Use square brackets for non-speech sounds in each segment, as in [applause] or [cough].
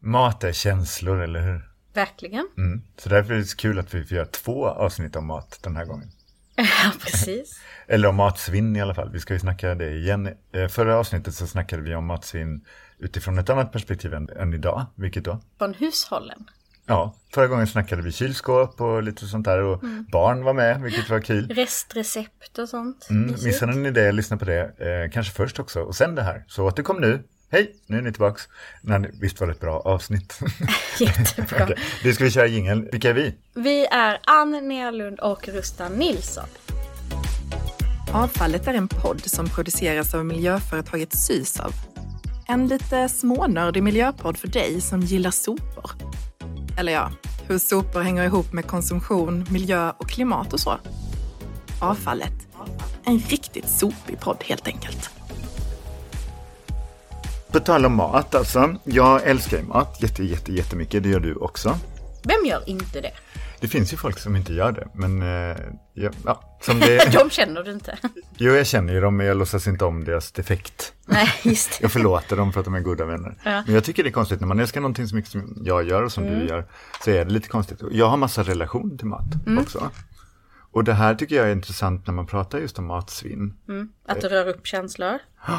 Mat är känslor, eller hur? Verkligen. Mm. Så därför är det kul att vi får göra två avsnitt om mat den här gången. [laughs] Ja, precis. Eller om matsvinn i alla fall. Vi ska ju snacka det igen. Eh, Förra avsnittet så snackade vi om matsvinn utifrån ett annat perspektiv än, än idag. Vilket då? Från hushållen. Ja, förra gången snackade vi kylskåp och lite sånt där och barn var med, vilket var kul. Restrecept och sånt. Mm, missade ni det, lyssna på det. Eh, kanske först också och sen det här. Så återkom nu. Hej, nu är ni tillbaks. Nej, visst var det ett bra avsnitt. [laughs] Jättebra. Okej, Nu ska vi köra jingeln. Vilka är vi? Vi är Ann Nerlund och Rustan Nilsson. Avfallet är en podd som produceras av miljöföretaget Sysav. En lite smånördig miljöpodd för dig som gillar sopor. Eller ja, hur sopor hänger ihop med konsumtion, miljö och klimat och så. Avfallet. En riktigt sopig podd helt enkelt. På tal om mat alltså. Jag älskar ju mat jätte, jätte, jättemycket. Det gör du också. Vem gör inte det? Det finns ju folk som inte gör det, men eh, ja, ja, som det, [laughs] De känner du inte. [laughs] jo, jag känner ju dem, men jag låtsas inte om deras defekt. Nej, just det. Jag förlåter dem för att de är goda vänner. Ja. Men jag tycker det är konstigt, när man älskar någonting så mycket som jag gör och som du gör, så är det lite konstigt. Jag har massa relation till mat också. Och det här tycker jag är intressant när man pratar just om matsvinn. Att det rör upp känslor. [gasps]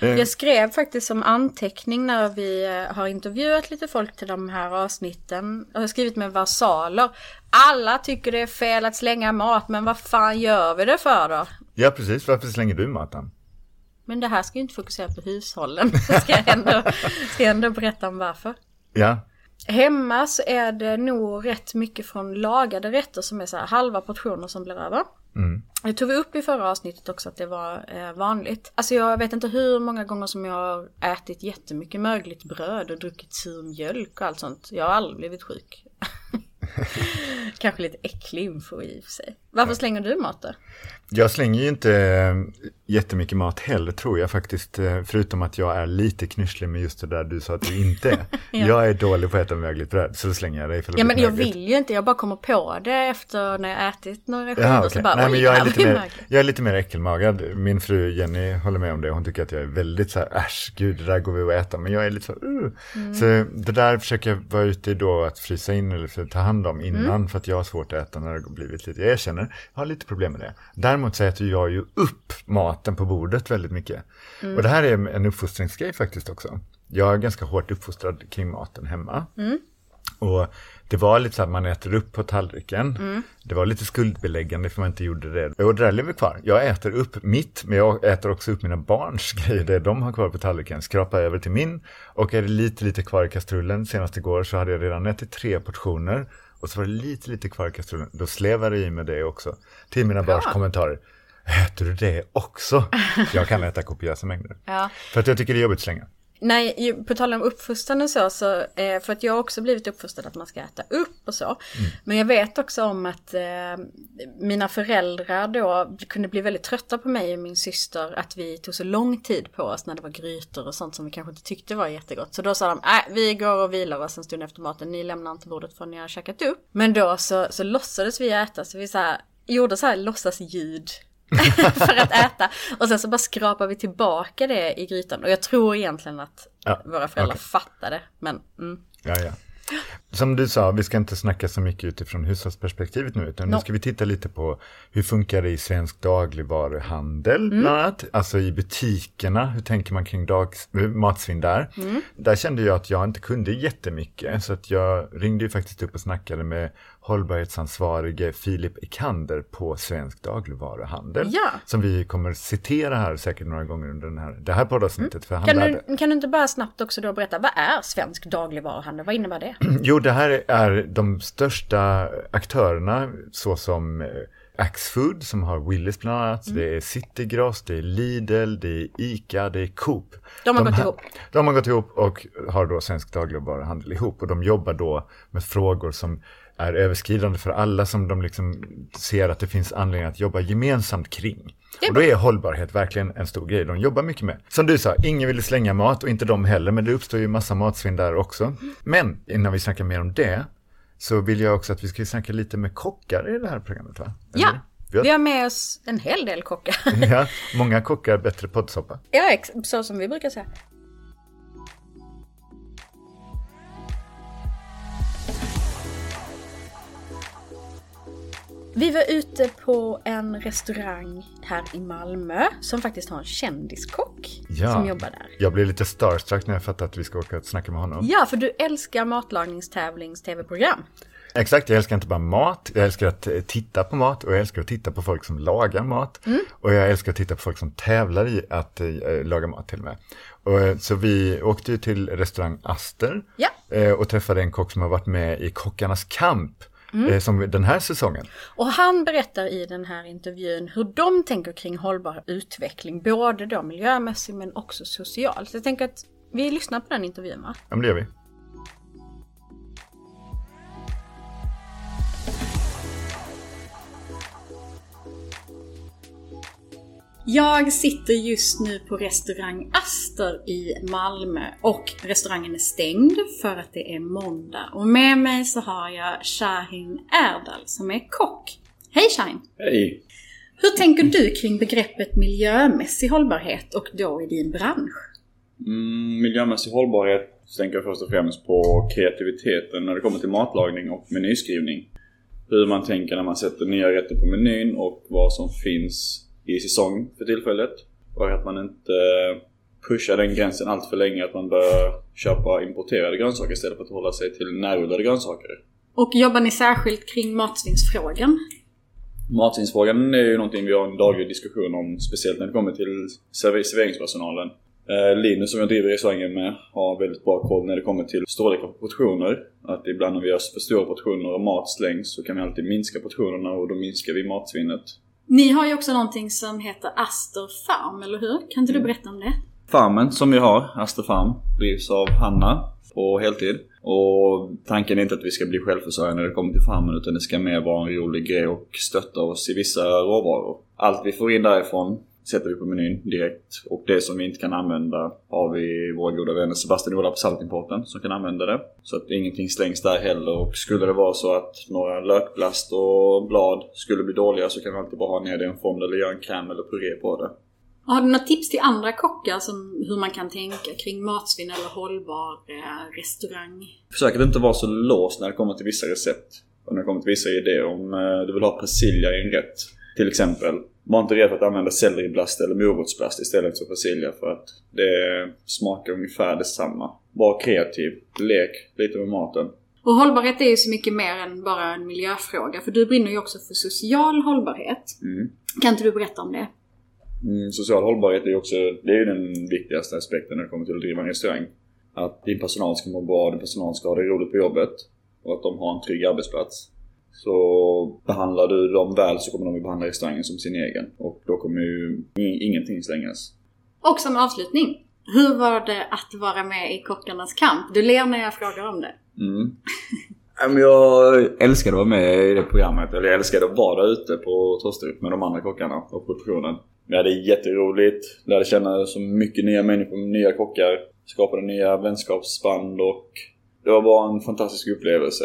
Eh, Jag skrev faktiskt som anteckning när vi eh, har intervjuat lite folk till de här avsnitten. Jag har skrivit med versaler. Alla tycker det är fel att slänga mat, men vad fan gör vi det för då? Ja, precis. Varför slänger du maten? Men det här ska ju inte fokusera på hushållen. [laughs] Ska jag ändå, ska ändå berätta om varför. Ja, Hemma så är det nog rätt mycket från lagade rätter som är så här halva portioner som blir över. Mm. Det tog vi upp i förra avsnittet också att det var eh, vanligt. Alltså jag vet inte hur många gånger som jag har ätit jättemycket mögligt bröd och druckit sur mjölk och allt sånt. Jag har aldrig blivit sjuk. [laughs] [laughs] Kanske lite äcklig info i och för sig. Varför slänger du mat då? Jag slänger ju inte eh, jättemycket mat heller tror jag faktiskt. eh, Förutom att jag är lite knysslig med just det där du sa att du inte [laughs] är. Ja. Jag är dålig på att äta mögligt bröd, så då slänger jag det ifall det Ja men jag mögligt. vill ju inte, jag bara kommer på det efter när jag ätit några skivor Ja, så okej. bara Nej, men jag, är lite mer, jag är lite mer äckelmagad. Min fru Jenny håller med om det. Hon tycker att jag är väldigt så här, äsch, gud, det där går vi att äta. Men jag är lite så, uh. Mm. Så det där försöker jag vara ute i då att frysa in eller ta hand om innan. Mm. För att jag har svårt att äta när det har blivit lite, jag erkänner, jag har lite problem med det. Däremot så äter jag ju upp maten på bordet väldigt mycket. Mm. Och det här är en uppfostringsgrej faktiskt också. Jag är ganska hårt uppfostrad kring maten hemma. Mm. Och det var lite så att man äter upp på tallriken. Mm. Det var lite skuldbeläggande för man inte gjorde det. Och det där lever kvar. Jag äter upp mitt, men jag äter också upp mina barns [laughs] grejer, det de har kvar på tallriken. Skrapar över till min. Och är det lite, lite kvar i kastrullen, senast igår så hade jag redan ätit tre portioner. Och så var det lite, lite kvar i kastrullen. Då slevar jag i med det också. Till mina barns kommentarer. Äter du det också? Jag kan äta kopiösa mängder. Ja. För att jag tycker det är jobbigt att slänga. Nej, på tal om uppfostran och så, så eh, för att jag har också blivit uppfostrad att man ska äta upp och så. Men jag vet också om att eh, mina föräldrar då kunde bli väldigt trötta på mig och min syster att vi tog så lång tid på oss när det var grytor och sånt som vi kanske inte tyckte var jättegott. Så då sa de, nej vi går och vilar oss en stund efter maten, ni lämnar inte bordet förrän ni har käkat upp. Men då så, så låtsades vi äta, så vi så här, gjorde så här låtsasljud [laughs] för att äta. Och sen så bara skrapar vi tillbaka det i grytan. Och jag tror egentligen att Ja, våra föräldrar okej. fattade. Men mm. Ja, ja. Som du sa, vi ska inte snacka så mycket utifrån hushållsperspektivet nu, utan nu No. ska vi titta lite på hur funkar det i svensk dagligvaruhandel, bland annat. Alltså i butikerna, hur tänker man kring dags, matsvinn där? Där kände jag att jag inte kunde jättemycket, så att jag ringde ju faktiskt upp och snackade med hållbarhetsansvarige Filip Ekander på Svensk dagligvaruhandel. Ja. Som vi kommer citera här säkert några gånger under den här, det här poddavsnittet. För han lärde- kan, du, kan du inte bara snabbt också då berätta, vad är svensk dagligvaruhandel? Vad innebär det? [clears throat] Jo, det här är de största aktörerna såsom eh, Axfood som har Willys bland annat. Mm. Det är Citygross, det är Lidl, det är Ica, det är Coop. De har gått här- ihop. De har gått ihop och har då svensk dagligvaruhandel ihop. Och de jobbar då med frågor som är överskridande för alla som de liksom ser att det finns anledning att jobba gemensamt kring. Och då är hållbarhet verkligen en stor grej de jobbar mycket med. Som du sa, ingen ville slänga mat och inte de heller, men det uppstår ju massa matsvinn där också. Men innan vi snackar mer om det, så vill jag också att vi ska snacka lite med kockar i det här programmet va? Eller? Ja, Vi har, vi har med oss en hel del kockar. ja, många kockar, bättre poddsoppa. ja, så som vi brukar säga. Vi var ute på en restaurang här i Malmö som faktiskt har en kändiskock Ja. som jobbar där. Jag blev lite starstruck när jag fattade att vi ska åka och snacka med honom. Ja, för du älskar matlagningstävlings-tv-program. Exakt, jag älskar inte bara mat, jag älskar att titta på mat och jag älskar att titta på folk som lagar mat. Och jag älskar att titta på folk som tävlar i att eh, laga mat till och med. Och, eh, så vi åkte ju till restaurang Aster Ja. eh, och träffade en kock som har varit med i Kockarnas kamp. Eh, Som den här säsongen. Och han berättar i den här intervjun hur de tänker kring hållbar utveckling, både då miljömässigt men också socialt. Så jag tänker att vi lyssnar på den intervjun va? Ja, men det gör vi. Jag sitter just nu på restaurang Aster i Malmö och restaurangen är stängd för att det är måndag. Och med mig så har jag Shahin Erdal som är kock. Hej Shahin! Hej! Hur tänker du kring begreppet miljömässig hållbarhet och då i din bransch? Mm, miljömässig hållbarhet så tänker jag först och främst på kreativiteten när det kommer till matlagning och menyskrivning. Hur man tänker när man sätter nya rätter på menyn och vad som finns i säsong för tillfället. Och att man inte pushar den gränsen allt för länge att man bör köpa importerade grönsaker istället för att hålla sig till närodlade grönsaker. Och jobbar ni särskilt kring matsvinnsfrågan? Matsvinnsfrågan är ju någonting vi har en daglig diskussion om, speciellt när det kommer till server- serveringspersonalen. Eh, Linus som jag driver restaurangen med har väldigt bra koll när det kommer till storlekar på portioner. Att ibland när vi gör för stora portioner och mat slängs så kan vi alltid minska portionerna och då minskar vi matsvinnet. Ni har ju också någonting som heter Aster Farm, eller hur? Kan inte du berätta om det? Farmen som vi har, Aster Farm, drivs av Hanna på heltid. Och tanken är inte att vi ska bli självförsörjande när det kommer till farmen utan det ska mer vara en rolig grej och stötta oss i vissa råvaror. Allt vi får in därifrån sätter vi på menyn direkt. Och det som vi inte kan använda har vi våra goda vänner Sebastian och Ola på Saltimporten som kan använda det. Så att ingenting slängs där heller. Och skulle det vara så att några lökblast och blad skulle bli dåliga så kan vi alltid bara ha ner det i en fond eller göra en crème eller puré på det. Har du några tips till andra kockar som hur man kan tänka kring matsvinn eller hållbar eh, restaurang? Försök att inte vara så låst när det kommer till vissa recept. Och när det kommer till vissa idéer. Om eh, du vill ha persilja i en rätt. Till exempel. Var inte rädd för att använda selleriblast eller morotsblast istället för persilja. För att det smakar ungefär detsamma. Var kreativ. Lek lite med maten. Och hållbarhet är ju så mycket mer än bara en miljöfråga. För du brinner ju också för social hållbarhet. Mm. Kan inte du berätta om det? Mm, social hållbarhet är ju också det är den viktigaste aspekten när det kommer till att driva en restaurang. Att din personal ska må bra, din personal ska ha det roligt på jobbet. Och att de har en trygg arbetsplats. Så behandlar du dem väl så kommer de att behandla restaurangen som sin egen. Och då kommer ju ingenting slängas. Och som avslutning. Hur var det att vara med i Kockarnas kamp? Du ler när jag frågar om det. Mm. [laughs] Jag älskade att vara med i det programmet. Eller jag älskade att vara ute på Torsterup med de andra kockarna och produktionen. Vi hade jätteroligt. Lärde känna så mycket nya människor, nya kockar. Skapade nya vänskapsband och det var bara en fantastisk upplevelse.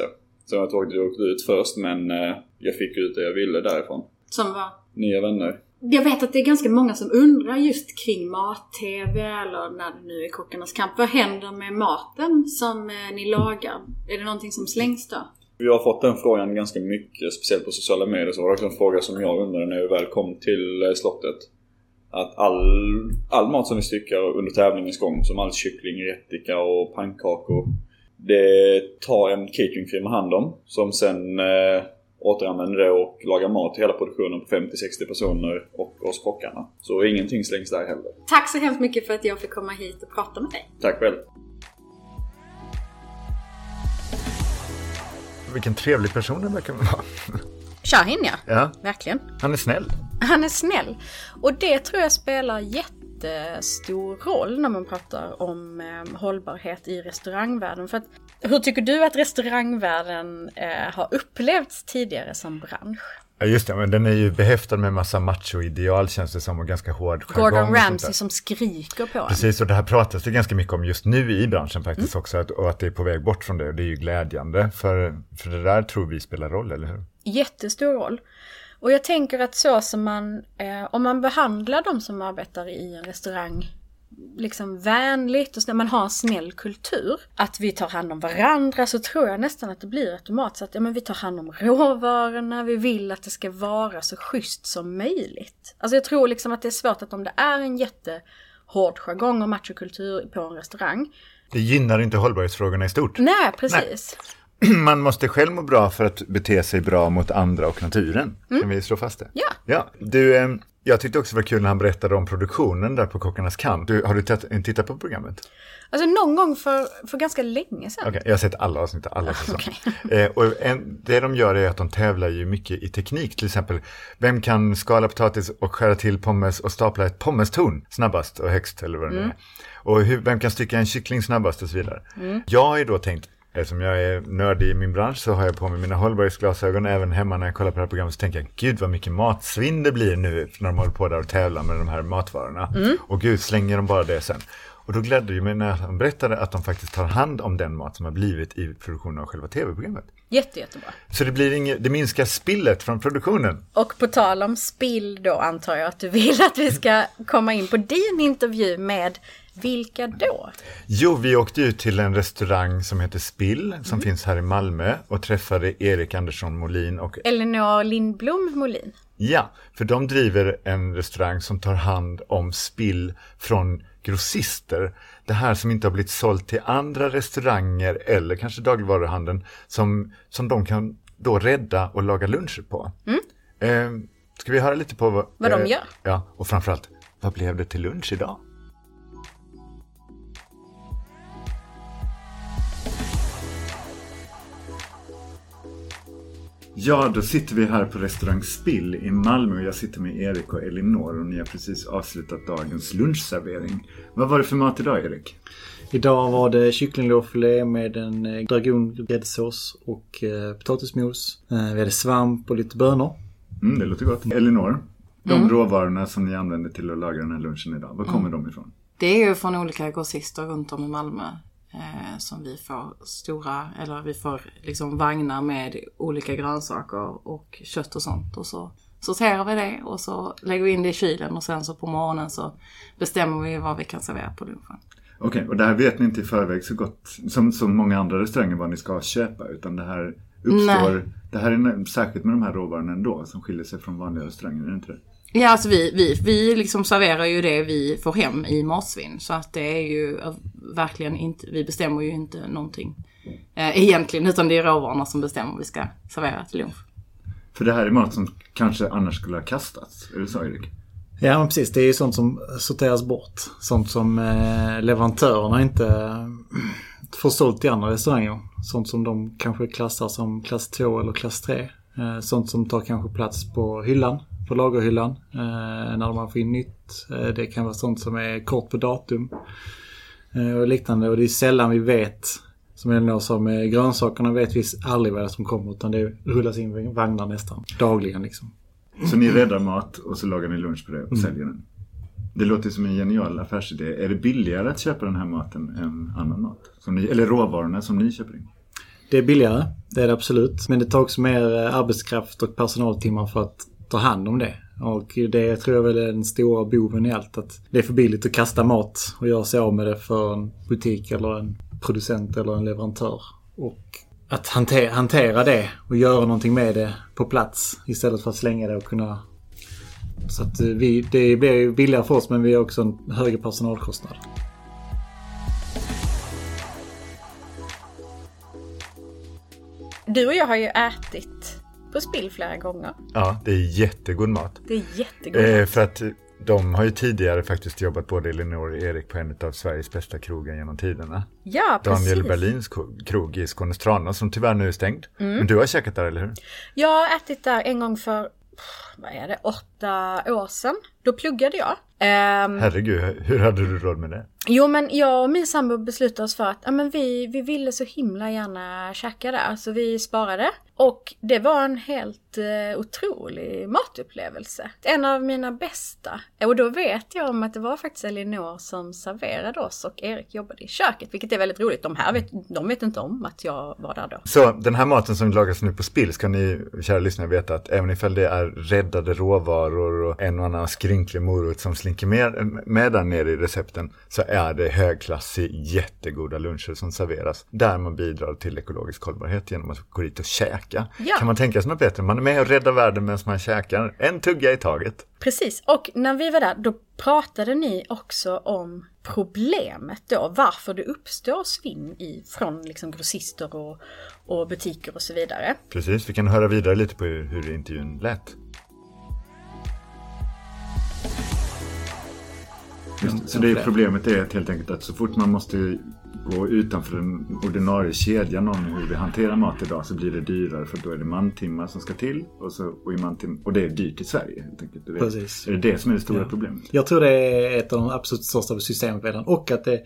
Det tråkigt att jag åkte ut först men eh, jag fick ut det jag ville därifrån. Som var... Nya vänner. Jag vet att det är ganska många som undrar just kring mat-tv eller när det nu är Kockarnas kamp. Vad händer med maten som eh, ni lagar? Är det någonting som slängs då? Vi har fått den frågan ganska mycket, speciellt på sociala medier. Så var det också en fråga som jag undrade när jag väl kom till eh, slottet. Att all, all mat som vi styckar under tävlingens gång, som all kyckling, rättika och pannkakor. Det tar en cateringfirma hand om. Som sen eh, återanvänder det och lagar mat till hela produktionen på 50-60 personer och oss kockarna. Så ingenting slängs där heller. Tack så hemskt mycket för att jag fick komma hit och prata med dig. Tack själv! Vilken trevlig person den verkar vara. Shahin ja, Ja, verkligen. han är snäll. Han är snäll. Och det tror jag spelar jättestor roll när man pratar om eh, hållbarhet i restaurangvärlden. För att, hur tycker du att restaurangvärlden eh, har upplevts tidigare som bransch? Ja just det, men den är ju behäftad med massa macho-ideal känns det som och ganska hård jargong Gordon. Ramsay som skriker på en. Precis, och det här pratas det ganska mycket om just nu i branschen faktiskt också, att, och att det är på väg bort från det, och det är ju glädjande, för, för det där tror vi spelar roll, eller hur? Jättestor roll. Och jag tänker att så som man, eh, om man behandlar de som arbetar i en restaurang liksom vänligt och snäll, man har en snäll kultur. Att vi tar hand om varandra så tror jag nästan att det blir automatiskt att ja, men vi tar hand om råvarorna, vi vill att det ska vara så schysst som möjligt. Alltså jag tror liksom att det är svårt att om det är en jättehård jargong och machokultur på en restaurang. Det gynnar inte hållbarhetsfrågorna i stort. Nej, precis. Nej. [clears throat] Man måste själv må bra för att bete sig bra mot andra och naturen. Mm. Kan vi slå fast det? Ja. ja. Du, eh, jag tyckte också det var kul när han berättade om produktionen där på Kockarnas kamp. Du, har du tittat på programmet? Alltså någon gång för, för ganska länge sedan. Okay, jag har sett alla avsnitt, alla säsonger. Okay. [laughs] Eh, och en, det de gör är att de tävlar ju mycket i teknik. Till exempel, vem kan skala potatis och skära till pommes och stapla ett pommestorn snabbast och högst eller vad det mm. är. Och hur, vem kan stycka en kyckling snabbast och så vidare. Mm. Jag har ju då tänkt, Eftersom jag är nördig i min bransch så har jag på mig mina hållbarhetsglasögon även hemma när jag kollar på det här programmet så tänker jag gud vad mycket matsvinn det blir nu när de håller på där och tävlar med de här matvarorna. Mm. Och gud slänger de bara det sen. Och då glädde det mig när de berättade att de faktiskt tar hand om den mat som har blivit i produktionen av själva tv-programmet. Jätte, jättebra. Så det, blir inget, det minskar spillet från produktionen. Och på tal om spill då antar jag att du vill att vi ska komma in på din intervju med vilka då? Jo, vi åkte ut till en restaurang som heter Spill som mm. finns här i Malmö och träffade Erik Andersson Molin och Elinor Lindblom Molin. Ja, för de driver en restaurang som tar hand om spill från grossister. Det här som inte har blivit sålt till andra restauranger eller kanske dagligvaruhandeln som, som de kan då rädda och laga luncher på. Mm. Eh, ska vi höra lite på vad, vad eh, de gör? Ja, och framförallt, vad blev det till lunch idag? Ja, då sitter vi här på restaurang Spill i Malmö och jag sitter med Erik och Elinor och ni har precis avslutat dagens lunchservering. Vad var det för mat idag Erik? Idag var det kycklinglårfilé med en eh, dragongräddsås och eh, potatismos. Eh, vi hade svamp och lite bönor. Mm, det låter gott. Elinor, de mm. råvarorna som ni använder till att laga den här lunchen idag, var kommer mm. de ifrån? Det är ju från olika grossister runt om i Malmö eh, som vi får stora, eller vi får liksom vagnar med olika grönsaker och kött och sånt. Och så sorterar vi det och så lägger vi in det i kylen och sen så på morgonen så bestämmer vi vad vi kan servera på lunchen. Okej, okay, och det här vet ni inte i förväg så gott som, som många andra restauranger vad ni ska köpa utan det här uppstår, Nej. det här är särskilt med de här råvarorna ändå som skiljer sig från vanliga restauranger, är det inte det? Ja, alltså vi, vi, vi liksom serverar ju det vi får hem i matsvinn. Så att det är ju verkligen inte, vi bestämmer ju inte någonting eh, egentligen. Utan det är råvarorna som bestämmer vad vi ska servera till lunch. För det här är mat som kanske annars skulle ha kastats, är det så Erik? Ja men precis, det är ju sånt som sorteras bort. Sånt som eh, leverantörerna inte eh, får sålt i andra restauranger. Sånt som de kanske klassar som klass 2 eller klass 3. Eh, sånt som tar kanske plats på hyllan på lagerhyllan eh, när man får in nytt. Eh, det kan vara sånt som är kort på datum eh, och liknande. Och det är sällan vi vet, som Elinor sa med grönsakerna vet vi aldrig vad det är som kommer utan det rullas in vagnar nästan dagligen liksom. Så ni räddar mat och så lagar ni lunch på det och mm. säljer den? Det låter som en genial affärsidé. Är det billigare att köpa den här maten än annan mat? Ni, eller råvarorna som ni köper in? Det är billigare, det är det absolut. Men det tar också mer arbetskraft och personaltimmar för att ta hand om det. Och det tror jag väl är den stora boven i allt. Att det är för billigt att kasta mat och göra sig av med det för en butik eller en producent eller en leverantör. Och att hantera, hantera det och göra någonting med det på plats istället för att slänga det och kunna... Så att eh, vi, det blir ju billigare för oss men vi har också en högre personalkostnad. Du och jag har ju ätit på spill flera gånger. Ja, det är jättegod mat. Det är jättegod eh, mat. För att de har ju tidigare faktiskt jobbat både Elinor och Erik på en av Sveriges bästa krogar genom tiderna. Ja, precis. Daniel Berlins krog i Skånestrana som tyvärr nu är stängd. Mm. Men du har käkat där, eller hur? Jag har ätit där en gång för, vad är det, åtta år sedan. Då pluggade jag. Um, Herregud, hur hade du råd med det? Jo men jag och min sambo beslutade oss för att ja, men vi, vi ville så himla gärna käka där så vi sparade. Och det var en helt eh, otrolig matupplevelse. En av mina bästa. Och då vet jag om att det var faktiskt Elinor som serverade oss och Erik jobbade i köket. Vilket är väldigt roligt. De här vet, de vet inte om att jag var där då. Så den här maten som lagas nu på spill ska ni, kära lyssnare, veta att även ifall det är råvaror råvaror och en och annan skrynklig morot som slinker med, med där nere i recepten så är det högklassig, jättegoda luncher som serveras där man bidrar till ekologisk hållbarhet genom att gå dit och käka. Ja. Kan man tänka sig något bättre? Man är med och räddar världen medan man käkar en tugga i taget. Precis, och när vi var där då pratade ni också om problemet då, varför det uppstår svinn i, från liksom grossister och, och butiker och så vidare. Precis, vi kan höra vidare lite på hur, hur intervjun lät. Just, så det är problemet är att helt enkelt att så fort man måste gå utanför den ordinarie kedjan om hur vi hanterar mat idag så blir det dyrare för då är det mantimmar som ska till och, så, och, i mantim, och det är dyrt i Sverige helt enkelt. Det, Precis. Är det det som är det stora Ja. problemet? Jag tror det är ett av de absolut största systemfelen och att det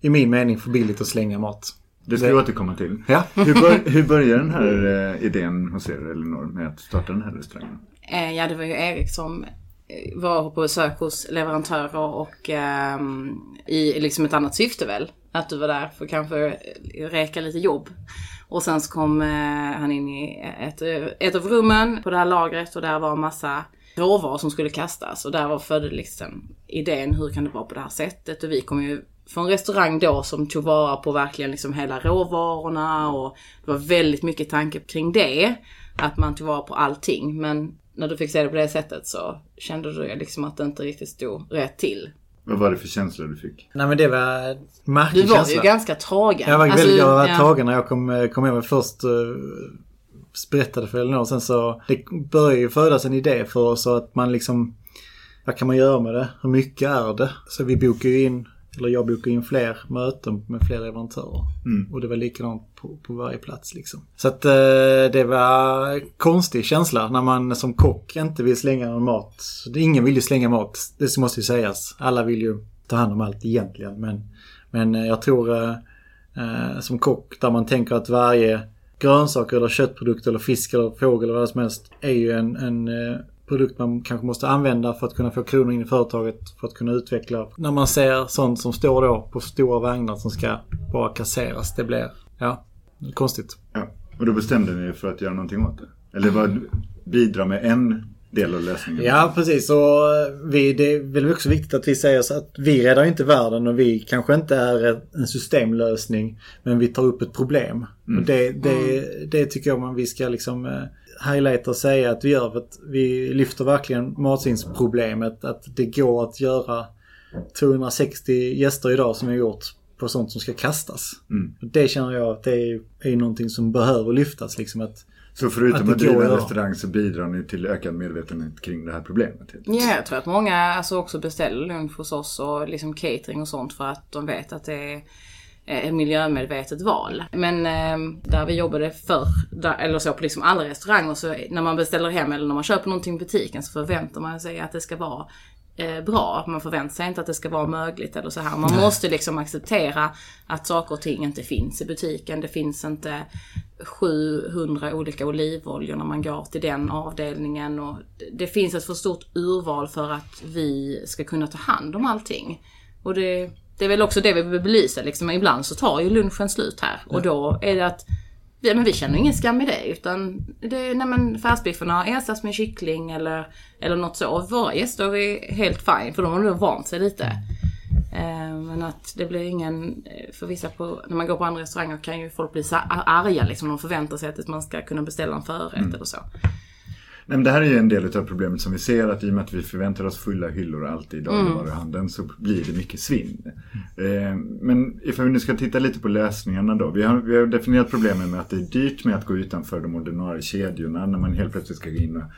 i min mening för billigt att slänga mat. Det ska vi återkomma till. Ja. Hur, bör, hur börjar den här eh, idén hos er Elinor med att starta den här restaurangen? Eh, ja, det var ju Erik som Eh, varor var på besök hos leverantörer och um, i liksom ett annat syfte väl. Att du var där för kanske eh, räka lite jobb. Och sen så kom uh, han in i ett, ett av rummen på det här lagret och där var en massa råvaror som skulle kastas. Och där var födde liksom idén, hur kan det vara på det här sättet? Och vi kom ju från restaurang då som tog vara på verkligen liksom hela råvarorna och det var väldigt mycket tanke kring det. Att man tog vara på allting. Men när du fick se det på det sättet så kände du liksom att det inte riktigt stod rätt till. Vad var det för känslor du fick? Nej men det var Du märklig var känsla. ju ganska tagen. Jag var Alltså, väldigt jag var ja. tagen när jag kom, kom hem och först uh, berättade för Elinor. Sen så det började ju födas en idé för oss så att man liksom vad kan man göra med det? Hur mycket är det? Så vi bokade ju in, eller jag bokade in fler möten med fler leverantörer. Och det var likadant på, på varje plats liksom. Så att eh, det var konstig känsla när man som kock inte vill slänga någon mat. Ingen vill ju slänga mat, det måste ju sägas. Alla vill ju ta hand om allt egentligen. Men, men eh, jag tror eh, eh, som kock där man tänker att varje grönsak eller köttprodukt eller fisk eller fågel eller vad som helst är ju en, en eh, produkt man kanske måste använda för att kunna få kronor in i företaget för att kunna utveckla. När man ser sånt som står då på stora vagnar som ska bara kasseras. Det blir, ja, konstigt. Ja. Och då bestämde ni er för att göra någonting åt det? Eller vad, bidra med en del av lösningen? Ja, precis. Och vi, det är väl också viktigt att vi säger så att vi räddar inte världen och vi kanske inte är en systemlösning. Men vi tar upp ett problem. Och det, det, det tycker jag man vi ska liksom highlighta och säga att vi gör. Att vi lyfter verkligen matsvinnsproblemet. Att det går att göra 260 gäster idag som har gjort på sånt som ska kastas. Och Det känner jag att det är, är någonting som behöver lyftas. Liksom att, Så förutom Att att driva en restaurang så bidrar ni till ökad medvetenhet kring det här problemet? Ja, jag tror att många alltså också beställer lunch hos oss och liksom catering och sånt för att de vet att det är ett miljömedvetet val. Men eh, där vi jobbade förr, där, eller så på liksom alla restauranger, så när man beställer hem eller när man köper någonting i butiken så förväntar man sig att det ska vara eh, bra. Man förväntar sig inte att det ska vara mögligt eller så här. Man måste liksom acceptera att saker och ting inte finns i butiken. Det finns inte 700 olika olivoljor när man går till den avdelningen. Och det- det finns ett för stort urval för att vi ska kunna ta hand om allting. Och det, det är väl också det vi vill belysa. Liksom. Ibland så tar ju lunchen slut här. Och då är det att Ja, men vi känner ingen skam i det utan det är, nej men färsbiffarna ersatts med kyckling eller, eller något så. Och våra gäster är helt fine för de har nog vant sig lite. Eh, men att det blir ingen, eh, för vissa på, när man går på andra restauranger kan ju folk bli så arga liksom. De förväntar sig att man ska kunna beställa en förrätt eller så. Nej, men det här är ju en del av problemet som vi ser att i och med att vi förväntar oss fulla hyllor alltid i dagligvaruhandeln så blir det mycket svinn. Eh, men ifall vi nu ska titta lite på lösningarna då. Vi har, vi har definierat problemen med att det är dyrt med att gå utanför de ordinarie kedjorna när man helt plötsligt ska gå in och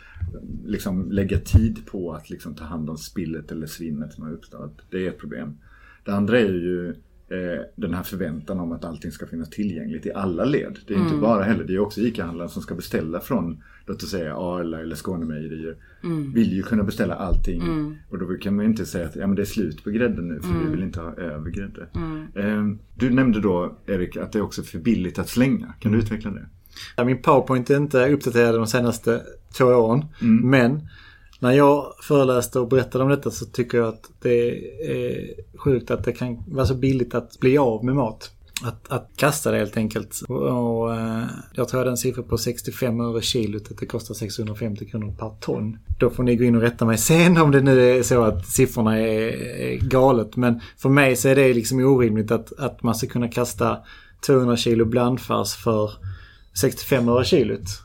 liksom lägga tid på att liksom ta hand om spillet eller svinnet som har uppstått. Det är ett problem. Det andra är ju eh, den här förväntan om att allting ska finnas tillgängligt i alla led. Det är inte bara heller, det är också ICA-handlaren som ska beställa från, låt oss säga Arla eller Skånemejerier. Vill ju kunna beställa allting. Och då kan man ju inte säga att ja, men det är slut på grädden nu för vi vill inte ha över grädde. Eh, du nämnde då Erik att det är också för billigt att slänga. Kan du utveckla det? Min powerpoint är inte uppdaterad de senaste två åren. Men när jag föreläste och berättade om detta så tycker jag att det är sjukt att det kan vara så billigt att bli av med mat att, att kasta det helt enkelt. Och, och eh, jag tror jag hade en siffra på 65 öre kilot, att det kostar 650 kronor per ton. Då får ni gå in och rätta mig [laughs] sen om det nu är så att siffrorna är, är galet. Men för mig så är det liksom orimligt att, att man ska kunna kasta 200 kilo blandfärs för 65 öre kilot.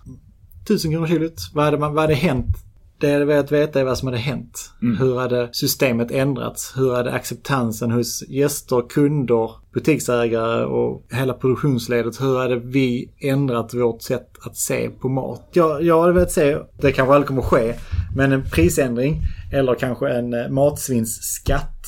1000 kronor kilot. Vad hade, man, vad hade hänt det jag hade velat veta är vad som hade hänt. Mm. Hur hade systemet ändrats? Hur hade acceptansen hos gäster, kunder, butiksägare och hela produktionsledet, hur hade vi ändrat vårt sätt att se på mat? Jag, jag hade velat se, det kanske aldrig kommer att ske, men en prisändring eller kanske en eh, matsvinnsskatt.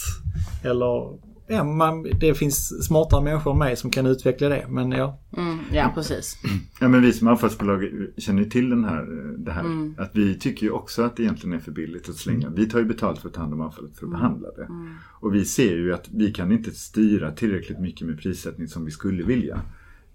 Eller ja, man, det finns smartare människor än mig som kan utveckla det. Men ja, Mm, ja, precis. [clears throat] Ja men vi som avfallsbolag känner ju till den här, det här. Att vi tycker ju också att det egentligen är för billigt att slänga. Vi tar ju betalt för att ta hand om avfallet för att behandla det. Och vi ser ju att vi kan inte styra tillräckligt mycket med prissättning som vi skulle vilja.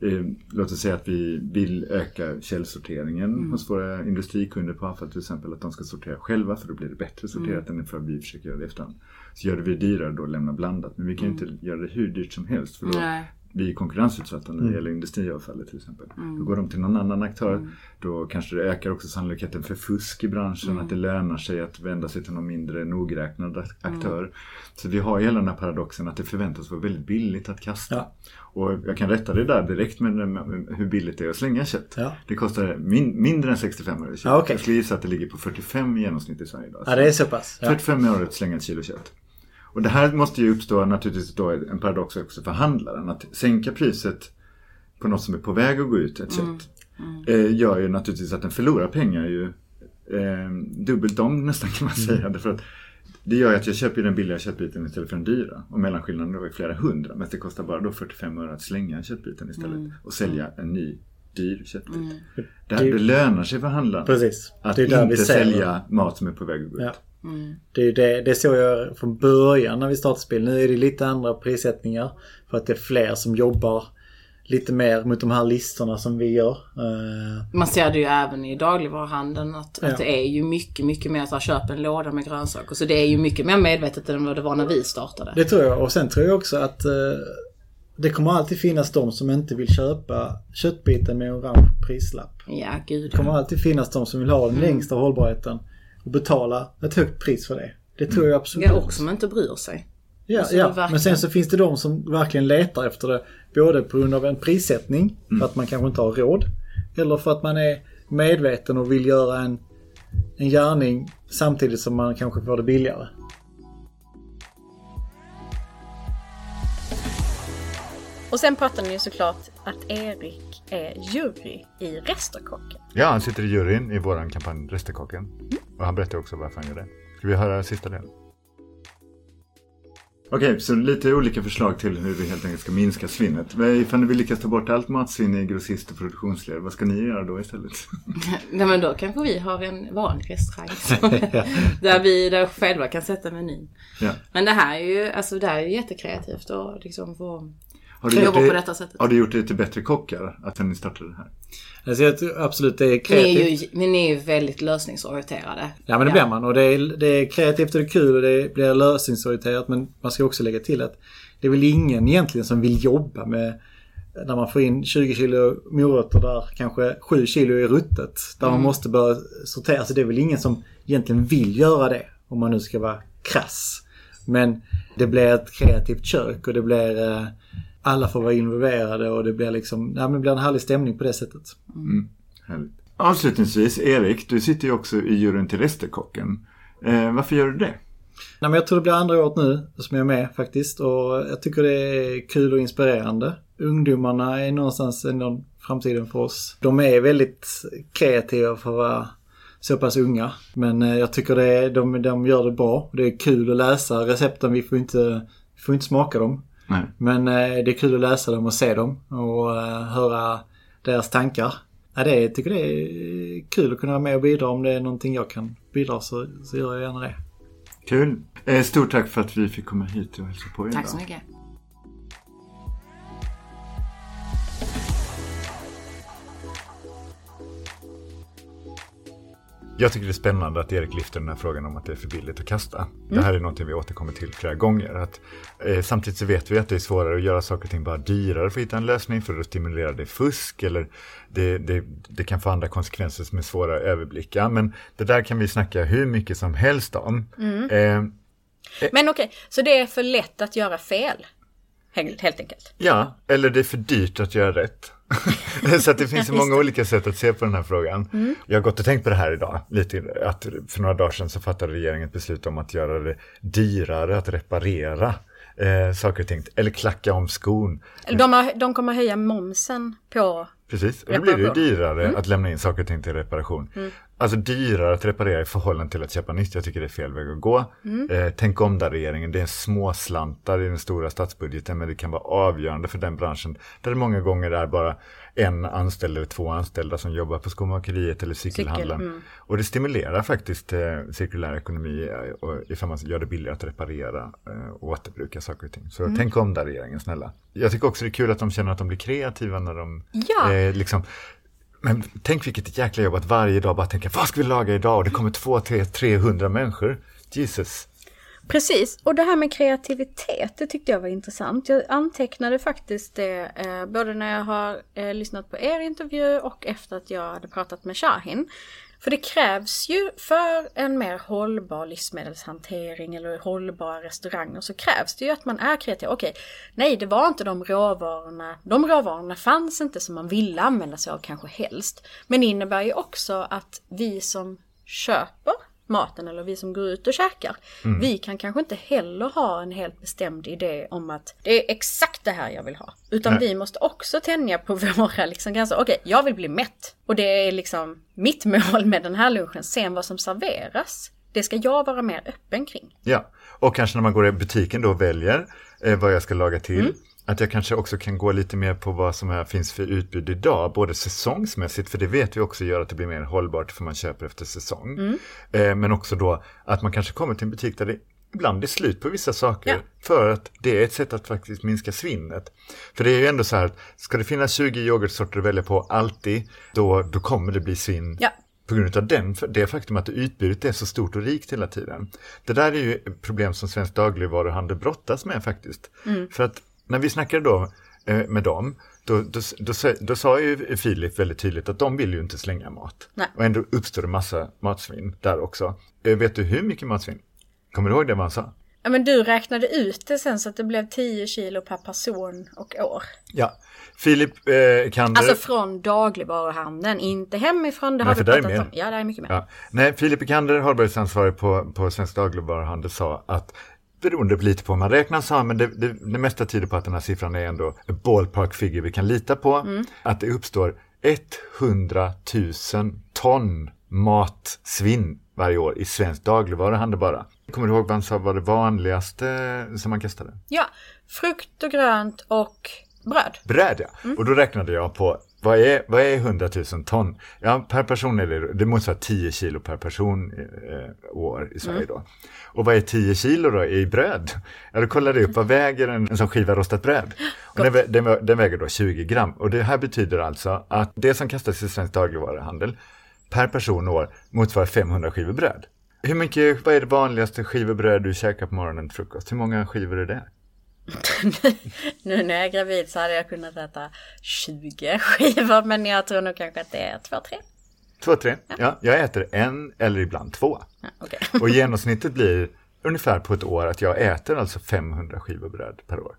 Eh, låt oss säga att vi vill öka källsorteringen hos våra industrikunder på avfall till exempel. Att de ska sortera själva för då blir det bättre sorterat än för att vi försöker göra det efterhand. Så gör det vi dyrare då lämna blandat. Men vi kan ju inte göra det hur dyrt som helst. För då, Nej. Vi är konkurrensutsatta när det gäller industriavfallet till exempel. Då går de till någon annan aktör. Då kanske det ökar också sannolikheten för fusk i branschen. Att det lönar sig att vända sig till någon mindre nogräknad aktör. Så vi har ju hela den här paradoxen att det förväntas vara väldigt billigt att kasta. Ja. Och jag kan rätta det där direkt med, hur billigt det är att slänga kött. Ja. Det kostar min, mindre än 65 öre kött. Ja, okej. Jag skulle gissa att det ligger på 45 i genomsnitt i Sverige idag. ja det är så pass. Ja. 45 öre att slänga ett kilo kött. Och det här måste ju uppstå naturligtvis då en paradox också för handlaren. Att sänka priset på något som är på väg att gå ut, ett kött, eh, gör ju naturligtvis att den förlorar pengar ju eh, dubbelt om nästan kan man säga. Därför att det gör ju att jag köper den billiga köttbiten istället för den dyra. Och mellanskillnaden då är flera hundra. Men det kostar bara då 45 öre att slänga köttbiten istället. Och sälja en ny dyr köttbit. Det, här, det lönar sig för handlaren. Precis. Att inte sälja mat som är på väg att gå ut. Ja. Det är ju det, det såg jag från början när vi startade spel. Nu är det lite andra prissättningar. För att det är fler som jobbar lite mer mot de här listorna som vi gör. Eh, Man ser det ju även i dagligvaruhandeln att, Ja. att det är ju mycket, mycket mer att ha köp en låda med grönsaker. Så det är ju mycket mer medvetet än vad det var när vi startade. Det tror jag. Och sen tror jag också att eh, det kommer alltid finnas de som inte vill köpa köttbiten med orange prislapp. Ja, gud. Det kommer alltid finnas de som vill ha den längsta hållbarheten och betala ett högt pris för det. Det tror jag absolut. Ja, och som inte bryr sig. Ja, Alltså, ja. verkar- men sen så finns det de som verkligen letar efter det. Både på grund av en prissättning, för att man kanske inte har råd. Eller för att man är medveten och vill göra en, en gärning samtidigt som man kanske får det billigare. Och sen pratar ni ju såklart att Erik är jury i Resterkocken. Ja, han sitter i juryn i våran kampanj Resterkocken. Och han berättar också varför han gör det. Ska vi höra sista delen? Okej, så lite olika förslag till hur vi helt enkelt ska minska svinnet. Ifall ni vill lyckas ta bort allt matsvinn i grossist och produktionsled, vad ska ni göra då istället? [laughs] Nej men då kanske vi har en vanlig restaurang. [laughs] där vi där själva kan sätta menyn. Ja. Men det här är ju, alltså det här är ju jättekreativt och liksom få Har du, gjort det, detta sättet. har du gjort det till bättre kockar, att ni startade det här? Alltså jag tror absolut det är Ni är, kreativt. ju, men ni är ju väldigt lösningsorienterade. Ja men det blir man och det är, det är kreativt och det är kul och det blir lösningsorienterat men man ska också lägga till att det är väl ingen egentligen som vill jobba med när man får in 20 kilo morötter där kanske 7 kilo är ruttet. Där man måste börja sortera. Så det är väl ingen som egentligen vill göra det. Om man nu ska vara krass. Men det blir ett kreativt kök och det blir eh, alla får vara involverade och det blir liksom, ja men det blir en härlig stämning på det sättet. Härligt. Avslutningsvis, Erik, du sitter ju också i juryn till Resterkocken. Eh, varför gör du det? Nej, men jag tror det blir andra året nu som jag är med faktiskt och jag tycker det är kul och inspirerande. Ungdomarna är någonstans ändå framtiden för oss. De är väldigt kreativa för att vara så pass unga. Men eh, jag tycker det är, de, de gör det bra. Det är kul att läsa recepten. Vi får inte, vi får inte smaka dem. Nej. Men eh, det är kul att läsa dem och se dem och eh, höra deras tankar. Ja, det är, jag tycker det är kul att kunna vara med och bidra. Om det är någonting jag kan bidra så, så gör jag gärna det. Kul. Eh, stort tack för att vi fick komma hit och hälsa på er Tack så mycket. Jag tycker det är spännande att Erik lyfter den här frågan om att det är för billigt att kasta. Det här är någonting vi återkommer till flera gånger. Att, eh, samtidigt så vet vi att det är svårare att göra saker och ting bara dyrare för att hitta en lösning för att stimulera det fusk eller det, det, det kan få andra konsekvenser som är svåra att överblicka. Men det där kan vi snacka hur mycket som helst om. Eh, Men okej, så det är för lätt att göra fel? Helt helt enkelt. Ja, eller det är för dyrt att göra rätt. [laughs] så att det finns så många olika sätt att se på den här frågan. Jag har gått och tänkt på det här idag, lite, att för några dagar sedan så fattade regeringen ett beslut om att göra det dyrare att reparera eh, saker och ting, eller klacka om skon. De, har, de kommer höja momsen på... Precis, och då blir det ju dyrare att lämna in saker och ting till reparation. Alltså dyrare att reparera i förhållande till att köpa nytt. Jag tycker det är fel väg att gå. Eh, tänk om där regeringen, det är små slantar i den stora statsbudgeten men det kan vara avgörande för den branschen där det många gånger är bara en anställd eller två anställda som jobbar på skomakeriet eller cykelhandlaren. Och det stimulerar faktiskt eh, cirkulär ekonomi eh, och ifall man gör det billigare att reparera eh, och återbruka saker och ting. Så tänk om där regeringen, snälla. Jag tycker också det är kul att de känner att de blir kreativa när de Ja. eh, liksom men tänk vilket jäkla jobb att varje dag bara tänka, vad ska vi laga idag? Och det kommer två, tre, 300 människor. Jesus. Precis, och det här med kreativitet, det tyckte jag var intressant. Jag antecknade faktiskt det eh, både när jag har eh, lyssnat på er intervju och efter att jag hade pratat med Shahin. För det krävs ju för en mer hållbar livsmedelshantering eller hållbara restauranger så krävs det ju att man är kreativ. Okej, nej det var inte de råvarorna, de råvarorna fanns inte som man ville använda sig av kanske helst. Men det innebär ju också att vi som köper maten eller vi som går ut och käkar. Vi kan kanske inte heller ha en helt bestämd idé om att det är exakt det här jag vill ha. Utan Nej. vi måste också tänja på [laughs] våra liksom gränser. Okej, jag vill bli mätt. Och det är liksom mitt [laughs] mål med den här lunchen. Sen vad som serveras. Det ska jag vara mer öppen kring. Ja, och kanske när man går i butiken då och väljer eh, vad jag ska laga till. Att jag kanske också kan gå lite mer på vad som här finns för utbud idag, både säsongsmässigt, för det vet vi också gör att det blir mer hållbart för man köper efter säsong. Eh, men också då att man kanske kommer till en butik där det ibland är slut på vissa saker Ja. för att det är ett sätt att faktiskt minska svinnet. För det är ju ändå så här att ska det finnas 20 yoghurtsorter att välja på alltid, då, då kommer det bli svinn Ja. på grund av den, det faktum att utbudet är så stort och rikt hela tiden. Det där är ju problem som svensk dagligvaruhandel brottas med faktiskt. För att när vi snackade då eh, med dem, då, då, då, sa- då sa ju Filip väldigt tydligt att de vill ju inte slänga mat. Nej. Och ändå uppstår det massa matsvinn där också. Eh, Vet du hur mycket matsvinn? Kommer du ihåg det vad han sa? Ja men du räknade ut det sen så att det blev 10 kilo per person och år. Ja, Filip eh, kan... Alltså från dagligvaruhandeln, inte hemifrån. Det Nej, har för vi där är pratat mer. om. Ja, det är mycket mer. Ja. Nej, Filip Ekander, hållbarhetsansvarig på, på Svensk Dagligvaruhandel, sa att beroende lite på hur man räknar, han, men det, det, det mesta tyder på att den här siffran är ändå ballpark figure vi kan lita på. Att det uppstår 100 000 ton matsvinn varje år i svensk dagligvaruhandel bara. Kommer du ihåg vad var det vanligaste som man kastade? Ja, frukt och grönt och bröd. Bröd ja. Och då räknade jag på vad är, vad är 100 000 ton? Ja, per person är det, det motsvarar 10 kilo per person eh, år i Sverige då. Och vad är 10 kilo då i bröd? Ja, då kollade jag upp vad väger en, en sån skiva rostat bröd? Och den, den, den väger då 20 gram. Och det här betyder alltså att det som kastas i svensk dagligvaruhandel per person och år motsvarar 500 skivor bröd. Hur mycket, vad är det vanligaste skivor bröd du käkar på morgonen till frukost? Hur många skivor är det? [laughs] Nu när jag är gravid så hade jag kunnat äta 20 skivor men jag tror nog kanske att det är 2-3. Två, tre? Ja, jag äter en eller ibland två. Ja, okej. [laughs] Och genomsnittet blir ungefär på ett år att jag äter alltså 500 skivor bröd per år.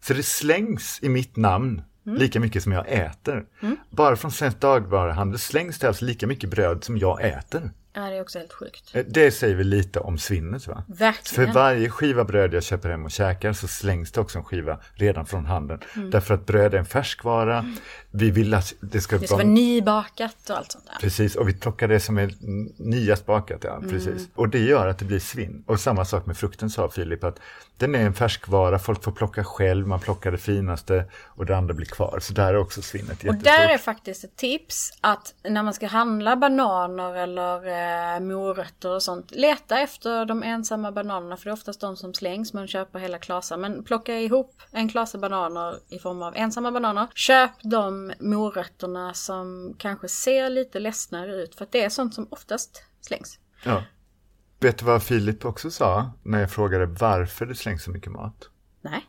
Så det slängs i mitt namn lika mycket som jag äter. Bara från Svensk Dagligvaruhandel slängs det alltså lika mycket bröd som jag äter. Ja, det är också helt sjukt. Eh, Det säger väl lite om svinnet va? För Verkligen. varje skiva bröd jag köper hem och käkar så slängs det också en skiva redan från handeln. Därför att bröd är en färskvara. Vi vill att det ska Det ska vara nybakat och allt sånt där. Precis, och vi plockar det som är nyast bakat, ja, precis. Och det gör att det blir svinn. Och samma sak med frukten sa Filip, att den är en färskvara, folk får plocka själv, man plockar det finaste och det andra blir kvar. Så där är också svinnet Och jättestort. där är faktiskt ett tips att när man ska handla bananer eller eh, morötter och sånt, leta efter de ensamma bananerna för det är oftast de som slängs, man köper hela klasar. Men plocka ihop en klase bananer i form av ensamma bananer. Köp de morötterna som kanske ser lite ledsnare ut för att det är sånt som oftast slängs. Ja. Vet du vad Filip också sa när jag frågade varför det slängs så mycket mat? Nej.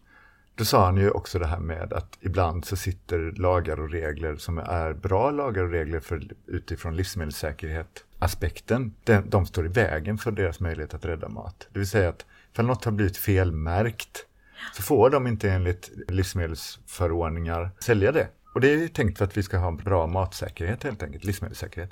Då sa han ju också det här med att ibland så sitter lagar och regler som är bra lagar och regler för, utifrån livsmedelssäkerhet aspekten. De, de står i vägen för deras möjlighet att rädda mat. Det vill säga att ifall något har blivit felmärkt så får de inte enligt livsmedelsförordningar sälja det. Och det är ju tänkt för att vi ska ha bra matsäkerhet helt enkelt, livsmedelssäkerhet.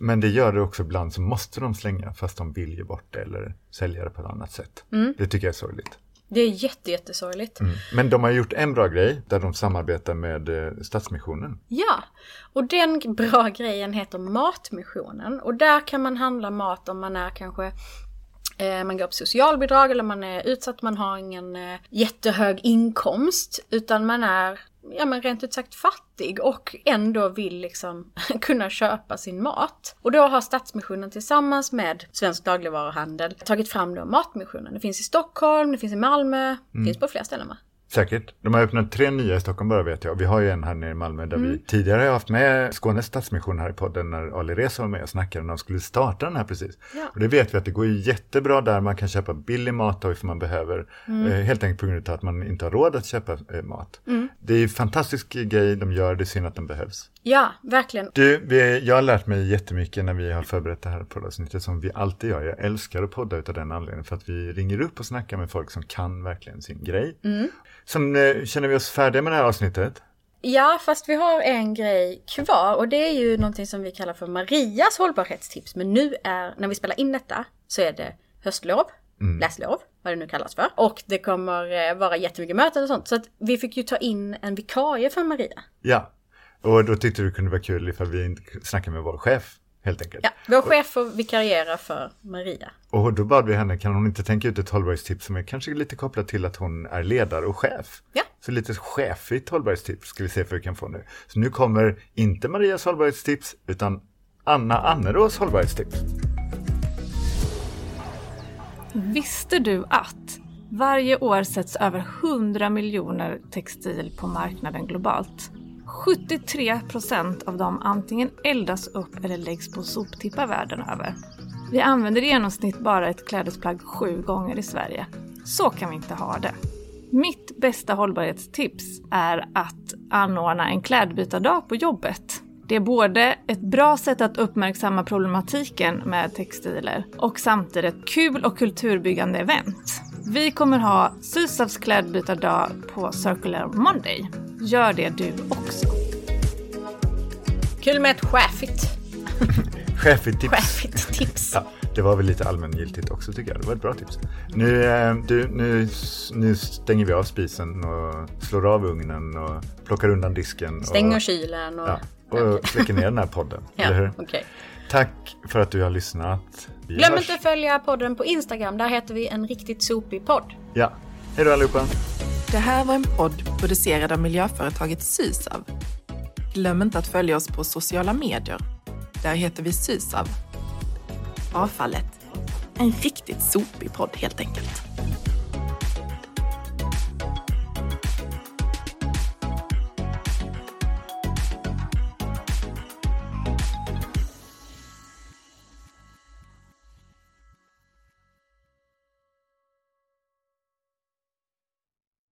Men det gör det också ibland så måste de slänga fast de vill ge bort det eller sälja det på ett annat sätt. Det tycker jag är sorgligt. Det är jätte, jättesorgligt. Mm. Men de har gjort en bra grej där de samarbetar med eh, Stadsmissionen. Ja, och den bra grejen heter Matmissionen. Och där kan man handla mat om man är kanske eh, man går på socialbidrag eller man är utsatt, man har ingen eh, jättehög inkomst. Utan man är, ja men rent ut sagt fattig och ändå vill liksom [laughs] kunna köpa sin mat. Och då har Stadsmissionen tillsammans med Svensk dagligvaruhandel tagit fram då Matmissionen. Det finns i Stockholm, det finns i Malmö, det finns på fler ställen va? Säkert. De har öppnat tre nya i Stockholm bara vet jag. Vi har ju en här nere i Malmö där vi tidigare har haft med Skånes Stadsmission här i podden när Ali Reza var med och snackade när de skulle starta den här precis. Ja. Och det vet vi att det går ju jättebra där. Man kan köpa billig mat då ifall man behöver. Eh, helt enkelt på grund av att man inte har råd att köpa eh, mat. Det är en fantastisk grej de gör. Det är synd att den behövs. Ja, verkligen. Du, vi, jag har lärt mig jättemycket när vi har förberett det här poddavsnittet som vi alltid gör. Jag älskar att podda utav den anledningen för att vi ringer upp och snackar med folk som kan verkligen sin grej. Sen eh, känner vi oss färdiga med det här avsnittet. Ja, fast vi har en grej kvar och det är ju någonting som vi kallar för Marias hållbarhetstips. Men nu är, när vi spelar in detta, så är det höstlov, läslov, vad det nu kallas för. Och det kommer eh, vara jättemycket möten och sånt. Så att vi fick ju ta in en vikarie för Maria. Ja, och då tyckte du det kunde vara kul ifall vi inte snackar med vår chef helt enkelt. Ja, vår chef får vikariera för Maria. Och då bad vi henne, kan hon inte tänka ut ett hållbarhetstips som är kanske lite kopplat till att hon är ledare och chef? Ja. Så lite chefigt hållbarhetstips ska vi se för vi kan få nu. Så nu kommer inte Marias hållbarhetstips utan Anna Annerås hållbarhetstips. Visste du att varje år sätts över 100 miljoner textil på marknaden globalt? 73 procent av dem antingen eldas upp eller läggs på soptippar världen över. Vi använder i genomsnitt bara ett klädesplagg sju gånger i Sverige. Så kan vi inte ha det. Mitt bästa hållbarhetstips är att anordna en klädbytardag på jobbet. Det är både ett bra sätt att uppmärksamma problematiken med textiler och samtidigt ett kul och kulturbyggande event. Vi kommer ha Sysavs klädbytardag på Circular Monday. Gör det du också. Kul med ett chefigt, [laughs] Chefigt tips. chefigt tips. [laughs] Ja, det var väl lite allmängiltigt också tycker jag. Det var ett bra tips. Nu, eh, du, nu, nu stänger vi av spisen och slår av ugnen och plockar undan disken. Stänger och, kylen och... ja, och släcker ner den här podden. [laughs] eller Ja, hur? okej. Tack för att du har lyssnat. Vi Glöm hörs. inte att följa podden på Instagram. Där heter vi en riktigt sopig podd. Ja, hej då allihopa. Det här var en podd producerad av miljöföretaget Sysav. Glöm inte att följa oss på sociala medier. Där heter vi Sysav. Avfallet. En riktigt sopig podd helt enkelt.